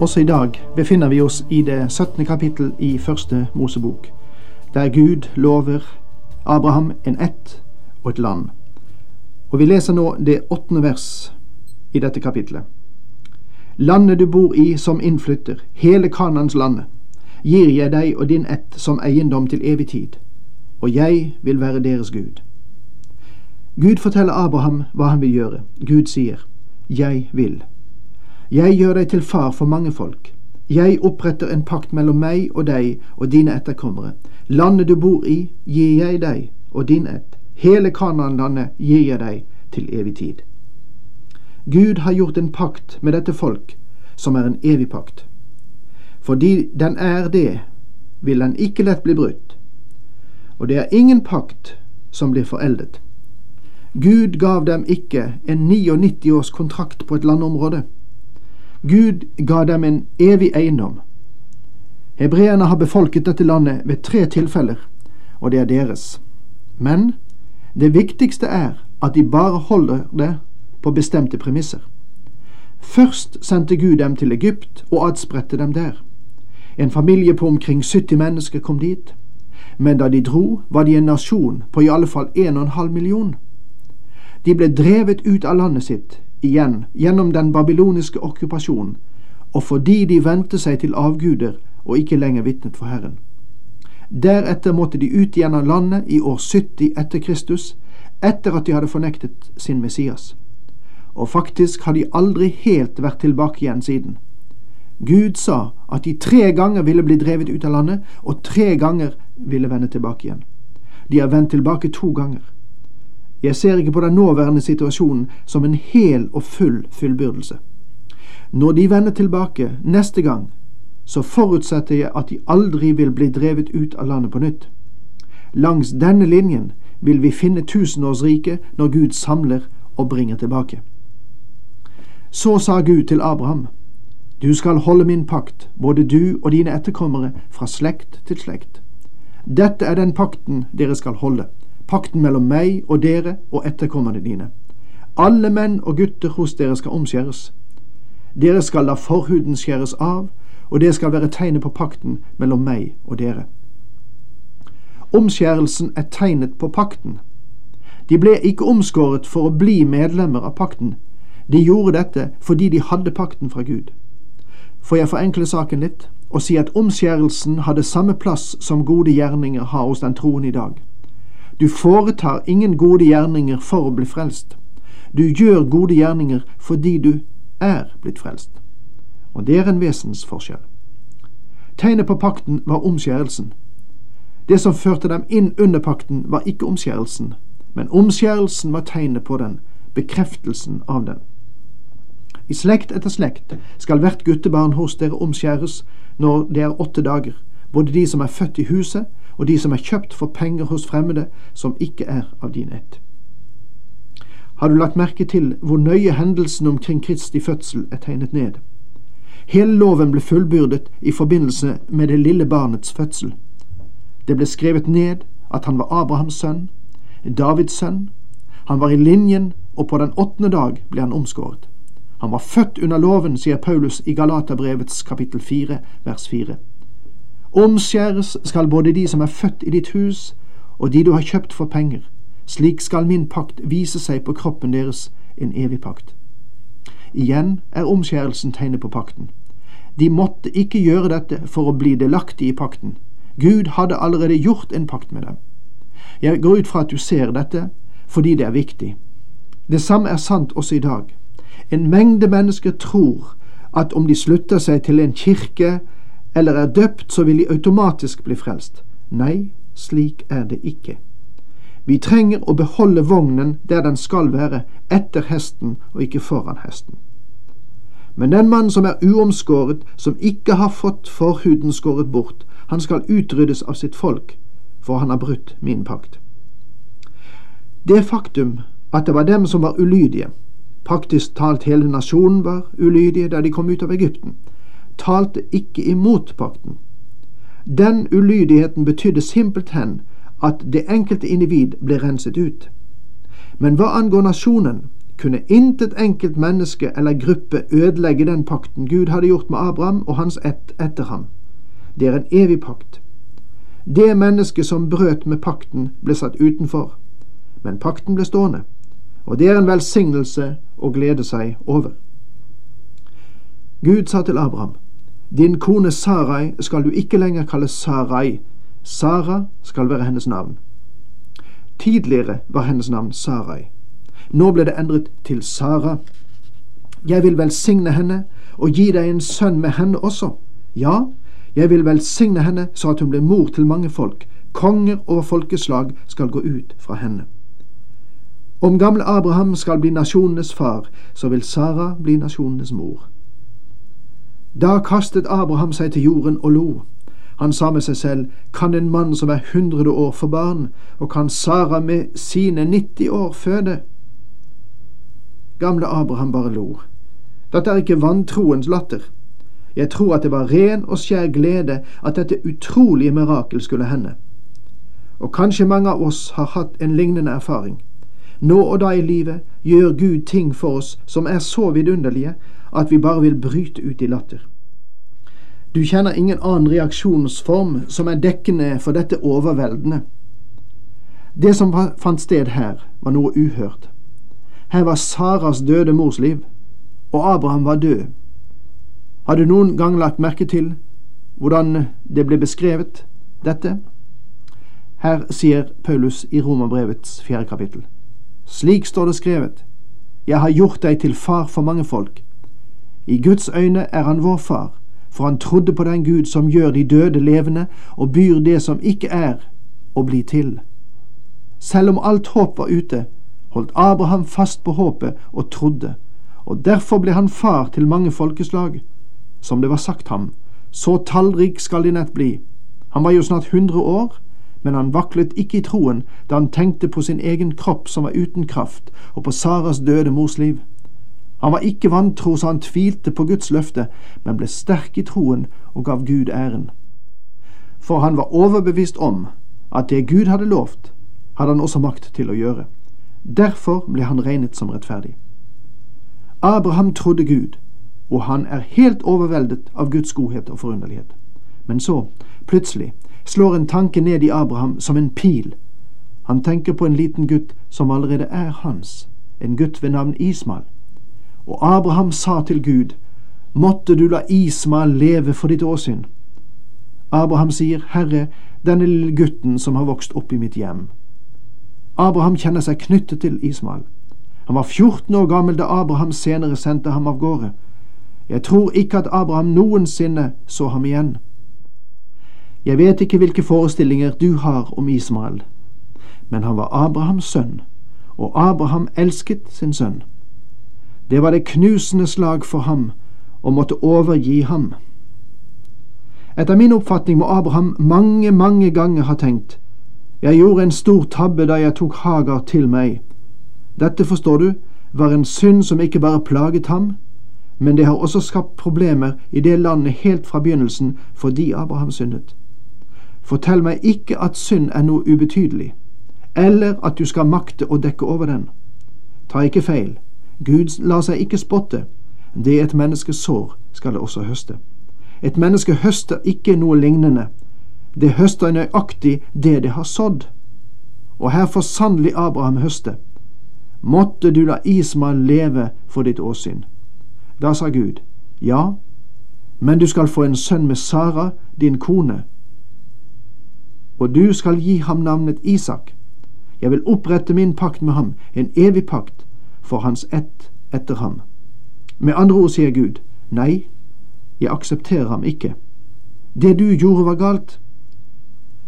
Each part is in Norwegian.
Også i dag befinner vi oss i det 17. kapittel i første Mosebok, der Gud lover Abraham en ett og et land. Og vi leser nå det åttende vers i dette kapitlet. Landet du bor i som innflytter, hele Kanans landet, gir jeg deg og din ett som eiendom til evig tid, og jeg vil være deres Gud. Gud forteller Abraham hva han vil gjøre. Gud sier, Jeg vil. Jeg gjør deg til far for mange folk. Jeg oppretter en pakt mellom meg og deg og dine etterkommere. Landet du bor i, gir jeg deg og din ett. Hele Kanaan-landet gir jeg deg til evig tid. Gud har gjort en pakt med dette folk, som er en evig pakt. Fordi den er det, vil den ikke lett bli brutt. Og det er ingen pakt som blir foreldet. Gud gav dem ikke en 99 års kontrakt på et landområde. Gud ga dem en evig eiendom. Hebreerne har befolket dette landet ved tre tilfeller, og det er deres. Men det viktigste er at de bare holder det på bestemte premisser. Først sendte Gud dem til Egypt og adspredte dem der. En familie på omkring 70 mennesker kom dit. Men da de dro, var de en nasjon på i alle fall 1,5 million. De ble drevet ut av landet sitt igjen gjennom den babyloniske okkupasjonen, og fordi de vendte seg til avguder og ikke lenger vitnet for Herren. Deretter måtte de ut igjen av landet i år 70 etter Kristus, etter at de hadde fornektet sin Messias. Og faktisk har de aldri helt vært tilbake igjen siden. Gud sa at de tre ganger ville bli drevet ut av landet, og tre ganger ville vende tilbake igjen. De har vendt tilbake to ganger. Jeg ser ikke på den nåværende situasjonen som en hel og full fullbyrdelse. Når de vender tilbake neste gang, så forutsetter jeg at de aldri vil bli drevet ut av landet på nytt. Langs denne linjen vil vi finne tusenårsriket når Gud samler og bringer tilbake. Så sa Gud til Abraham, Du skal holde min pakt, både du og dine etterkommere, fra slekt til slekt. Dette er den pakten dere skal holde pakten mellom meg og dere og etterkommerne dine. Alle menn og gutter hos dere skal omskjæres. Dere skal la forhuden skjæres av, og det skal være tegnet på pakten mellom meg og dere. Omskjærelsen er tegnet på pakten. De ble ikke omskåret for å bli medlemmer av pakten. De gjorde dette fordi de hadde pakten fra Gud. Får jeg forenkle saken litt og si at omskjærelsen hadde samme plass som gode gjerninger har hos den troende i dag. Du foretar ingen gode gjerninger for å bli frelst. Du gjør gode gjerninger fordi du er blitt frelst. Og det er en vesensforskjell. Tegnet på pakten var omskjærelsen. Det som førte dem inn under pakten, var ikke omskjærelsen, men omskjærelsen var tegnet på den, bekreftelsen av den. I slekt etter slekt skal hvert guttebarn hos dere omskjæres når det er åtte dager, både de som er født i huset og de som er kjøpt for penger hos fremmede som ikke er av din ett. Har du lagt merke til hvor nøye hendelsen omkring Kristi fødsel er tegnet ned? Hele loven ble fullbyrdet i forbindelse med det lille barnets fødsel. Det ble skrevet ned at han var Abrahams sønn, Davids sønn. Han var i linjen, og på den åttende dag ble han omskåret. Han var født under loven, sier Paulus i Galaterbrevets kapittel fire, vers fire. Omskjæres skal både de som er født i ditt hus, og de du har kjøpt for penger. Slik skal min pakt vise seg på kroppen deres, en evig pakt. Igjen er omskjærelsen tegnet på pakten. De måtte ikke gjøre dette for å bli delaktige i pakten. Gud hadde allerede gjort en pakt med dem. Jeg går ut fra at du ser dette, fordi det er viktig. Det samme er sant også i dag. En mengde mennesker tror at om de slutter seg til en kirke eller er døpt, så vil de automatisk bli frelst. Nei, slik er det ikke. Vi trenger å beholde vognen der den skal være, etter hesten og ikke foran hesten. Men den mann som er uomskåret, som ikke har fått forhuden skåret bort, han skal utryddes av sitt folk, for han har brutt min pakt. Det faktum at det var dem som var ulydige, praktisk talt hele nasjonen var ulydige da de kom ut av Egypten, talte ikke imot pakten. Den ulydigheten betydde simpelthen at det enkelte individ ble renset ut. Men hva angår nasjonen, kunne intet enkelt menneske eller gruppe ødelegge den pakten Gud hadde gjort med Abraham og hans ett etter ham. Det er en evig pakt. Det mennesket som brøt med pakten, ble satt utenfor, men pakten ble stående, og det er en velsignelse å glede seg over. Gud sa til Abraham, din kone Sarai skal du ikke lenger kalle Sarai, Sara skal være hennes navn. Tidligere var hennes navn Sarai. Nå ble det endret til Sara. Jeg vil velsigne henne og gi deg en sønn med henne også. Ja, jeg vil velsigne henne så at hun blir mor til mange folk. Konger over folkeslag skal gå ut fra henne. Om gamle Abraham skal bli nasjonenes far, så vil Sara bli nasjonenes mor. Da kastet Abraham seg til jorden og lo. Han sa med seg selv, kan en mann som er hundre år få barn, og kan Sara med sine 90 år føde? Gamle Abraham bare lo. Dette er ikke vantroens latter. Jeg tror at det var ren og skjær glede at dette utrolige mirakel skulle hende. Og kanskje mange av oss har hatt en lignende erfaring. Nå og da i livet gjør Gud ting for oss som er så vidunderlige at vi bare vil bryte ut i latter. Du kjenner ingen annen reaksjonsform som er dekkende for dette overveldende. Det som fant sted her, var noe uhørt. Her var Saras døde mors liv, og Abraham var død. Har du noen gang lagt merke til hvordan det ble beskrevet, dette? Her sier Paulus i Romerbrevets fjerde kapittel. Slik står det skrevet. Jeg har gjort deg til far for mange folk. I Guds øyne er han vår far, for han trodde på den Gud som gjør de døde levende og byr det som ikke er, å bli til. Selv om alt håp var ute, holdt Abraham fast på håpet og trodde, og derfor ble han far til mange folkeslag. Som det var sagt ham, så tallrik skal din ett bli. Han var jo snart hundre år, men han vaklet ikke i troen da han tenkte på sin egen kropp som var uten kraft, og på Saras døde mors liv. Han var ikke vantro så han tvilte på Guds løfte, men ble sterk i troen og gav Gud æren. For han var overbevist om at det Gud hadde lovt, hadde han også makt til å gjøre. Derfor ble han regnet som rettferdig. Abraham trodde Gud, og han er helt overveldet av Guds godhet og forunderlighet. Men så, plutselig, slår en tanke ned i Abraham som en pil. Han tenker på en liten gutt som allerede er hans, en gutt ved navn Ismael. Og Abraham sa til Gud, måtte du la Ismael leve for ditt åsyn. Abraham sier, Herre, denne lille gutten som har vokst opp i mitt hjem. Abraham kjenner seg knyttet til Ismael. Han var 14 år gammel da Abraham senere sendte ham av gårde. Jeg tror ikke at Abraham noensinne så ham igjen. Jeg vet ikke hvilke forestillinger du har om Ismael, men han var Abrahams sønn, og Abraham elsket sin sønn. Det var det knusende slag for ham å måtte overgi ham. Etter min oppfatning må Abraham mange, mange ganger ha tenkt Jeg gjorde en stor tabbe da jeg tok Hagar til meg. Dette, forstår du, var en synd som ikke bare plaget ham, men det har også skapt problemer i det landet helt fra begynnelsen fordi Abraham syndet. Fortell meg ikke at synd er noe ubetydelig, eller at du skal makte å dekke over den. Ta ikke feil, Gud lar seg ikke spotte. Det et menneske sår, skal det også høste. Et menneske høster ikke noe lignende. Det høster nøyaktig det det har sådd. Og her får sannelig Abraham høste. Måtte du la Ismael leve for ditt åsyn. Da sa Gud, ja, men du skal få en sønn med Sara, din kone, og du skal gi ham navnet Isak. Jeg vil opprette min pakt med ham, en evig pakt, for hans ett etter ham. Med andre ord sier Gud, nei, jeg aksepterer ham ikke. Det du gjorde var galt.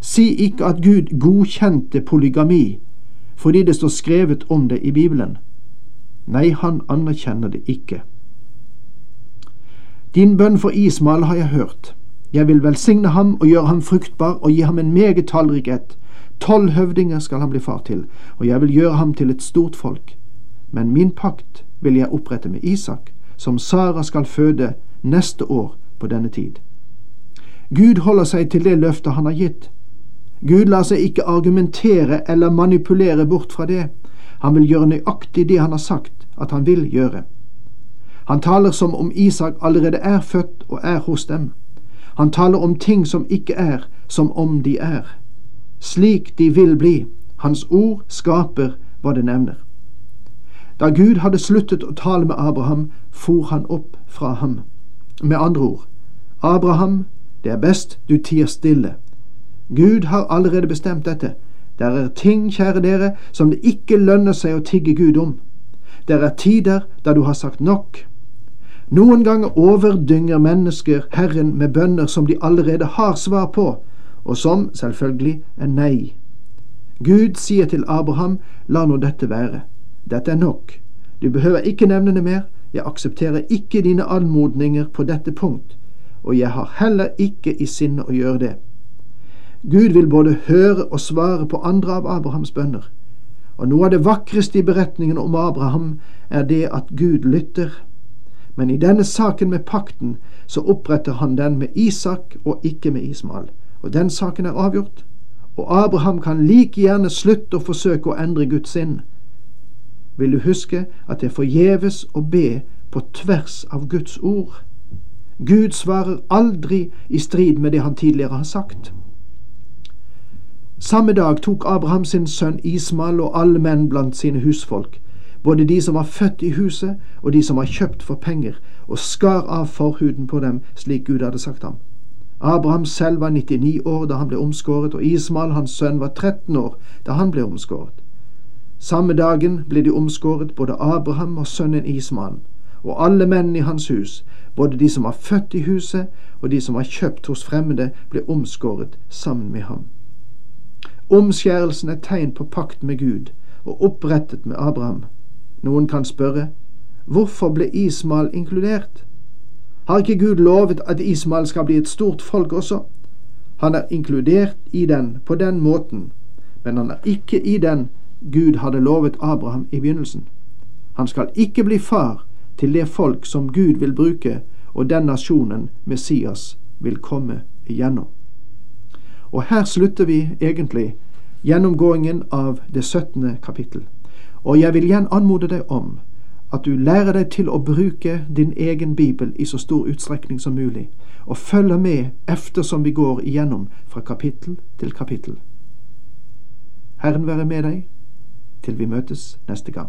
Si ikke at Gud godkjente polygami fordi det står skrevet om det i Bibelen. Nei, han anerkjenner det ikke. Din bønn for Ismael har jeg hørt. Jeg vil velsigne ham og gjøre ham fruktbar og gi ham en meget tallrik ett. Tolv høvdinger skal han bli far til, og jeg vil gjøre ham til et stort folk. Men min pakt vil jeg opprette med Isak, som Sara skal føde neste år på denne tid. Gud holder seg til det løftet han har gitt. Gud lar seg ikke argumentere eller manipulere bort fra det. Han vil gjøre nøyaktig det han har sagt at han vil gjøre. Han taler som om Isak allerede er født og er hos dem. Han taler om ting som ikke er som om de er. Slik de vil bli. Hans ord skaper hva det nevner. Da Gud hadde sluttet å tale med Abraham, for han opp fra ham. Med andre ord, Abraham, det er best du tier stille. Gud har allerede bestemt dette. Der er ting, kjære dere, som det ikke lønner seg å tigge Gud om. Der er tider da du har sagt nok. Noen ganger overdynger mennesker Herren med bønner som de allerede har svar på, og som selvfølgelig er nei. Gud sier til Abraham, la nå dette være. Dette er nok. Du behøver ikke nevne det mer. Jeg aksepterer ikke dine anmodninger på dette punkt, og jeg har heller ikke i sinne å gjøre det. Gud vil både høre og svare på andre av Abrahams bønner, og noe av det vakreste i beretningen om Abraham er det at Gud lytter. Men i denne saken med pakten så oppretter han den med Isak og ikke med Ismael. Og den saken er avgjort. Og Abraham kan like gjerne slutte å forsøke å endre Guds sinn. Vil du huske at det er forgjeves å be på tvers av Guds ord? Gud svarer aldri i strid med det han tidligere har sagt. Samme dag tok Abraham sin sønn Ismael og alle menn blant sine husfolk både de som var født i huset og de som var kjøpt for penger, og skar av forhuden på dem slik Gud hadde sagt ham. Abraham selv var 99 år da han ble omskåret, og Ismael, hans sønn, var 13 år da han ble omskåret. Samme dagen ble de omskåret, både Abraham og sønnen Ismael, og alle mennene i hans hus, både de som var født i huset og de som var kjøpt hos fremmede, ble omskåret sammen med ham. Omskjærelsen er tegn på pakt med Gud og opprettet med Abraham. Noen kan spørre hvorfor ble Ismael inkludert? Har ikke Gud lovet at Ismael skal bli et stort folk også? Han er inkludert i den på den måten, men han er ikke i den Gud hadde lovet Abraham i begynnelsen. Han skal ikke bli far til det folk som Gud vil bruke, og den nasjonen Messias vil komme igjennom. Og her slutter vi egentlig gjennomgåingen av det 17. kapittel. Og jeg vil igjen anmode deg om at du lærer deg til å bruke din egen bibel i så stor utstrekning som mulig, og følger med eftersom vi går igjennom fra kapittel til kapittel. Herren være med deg til vi møtes neste gang.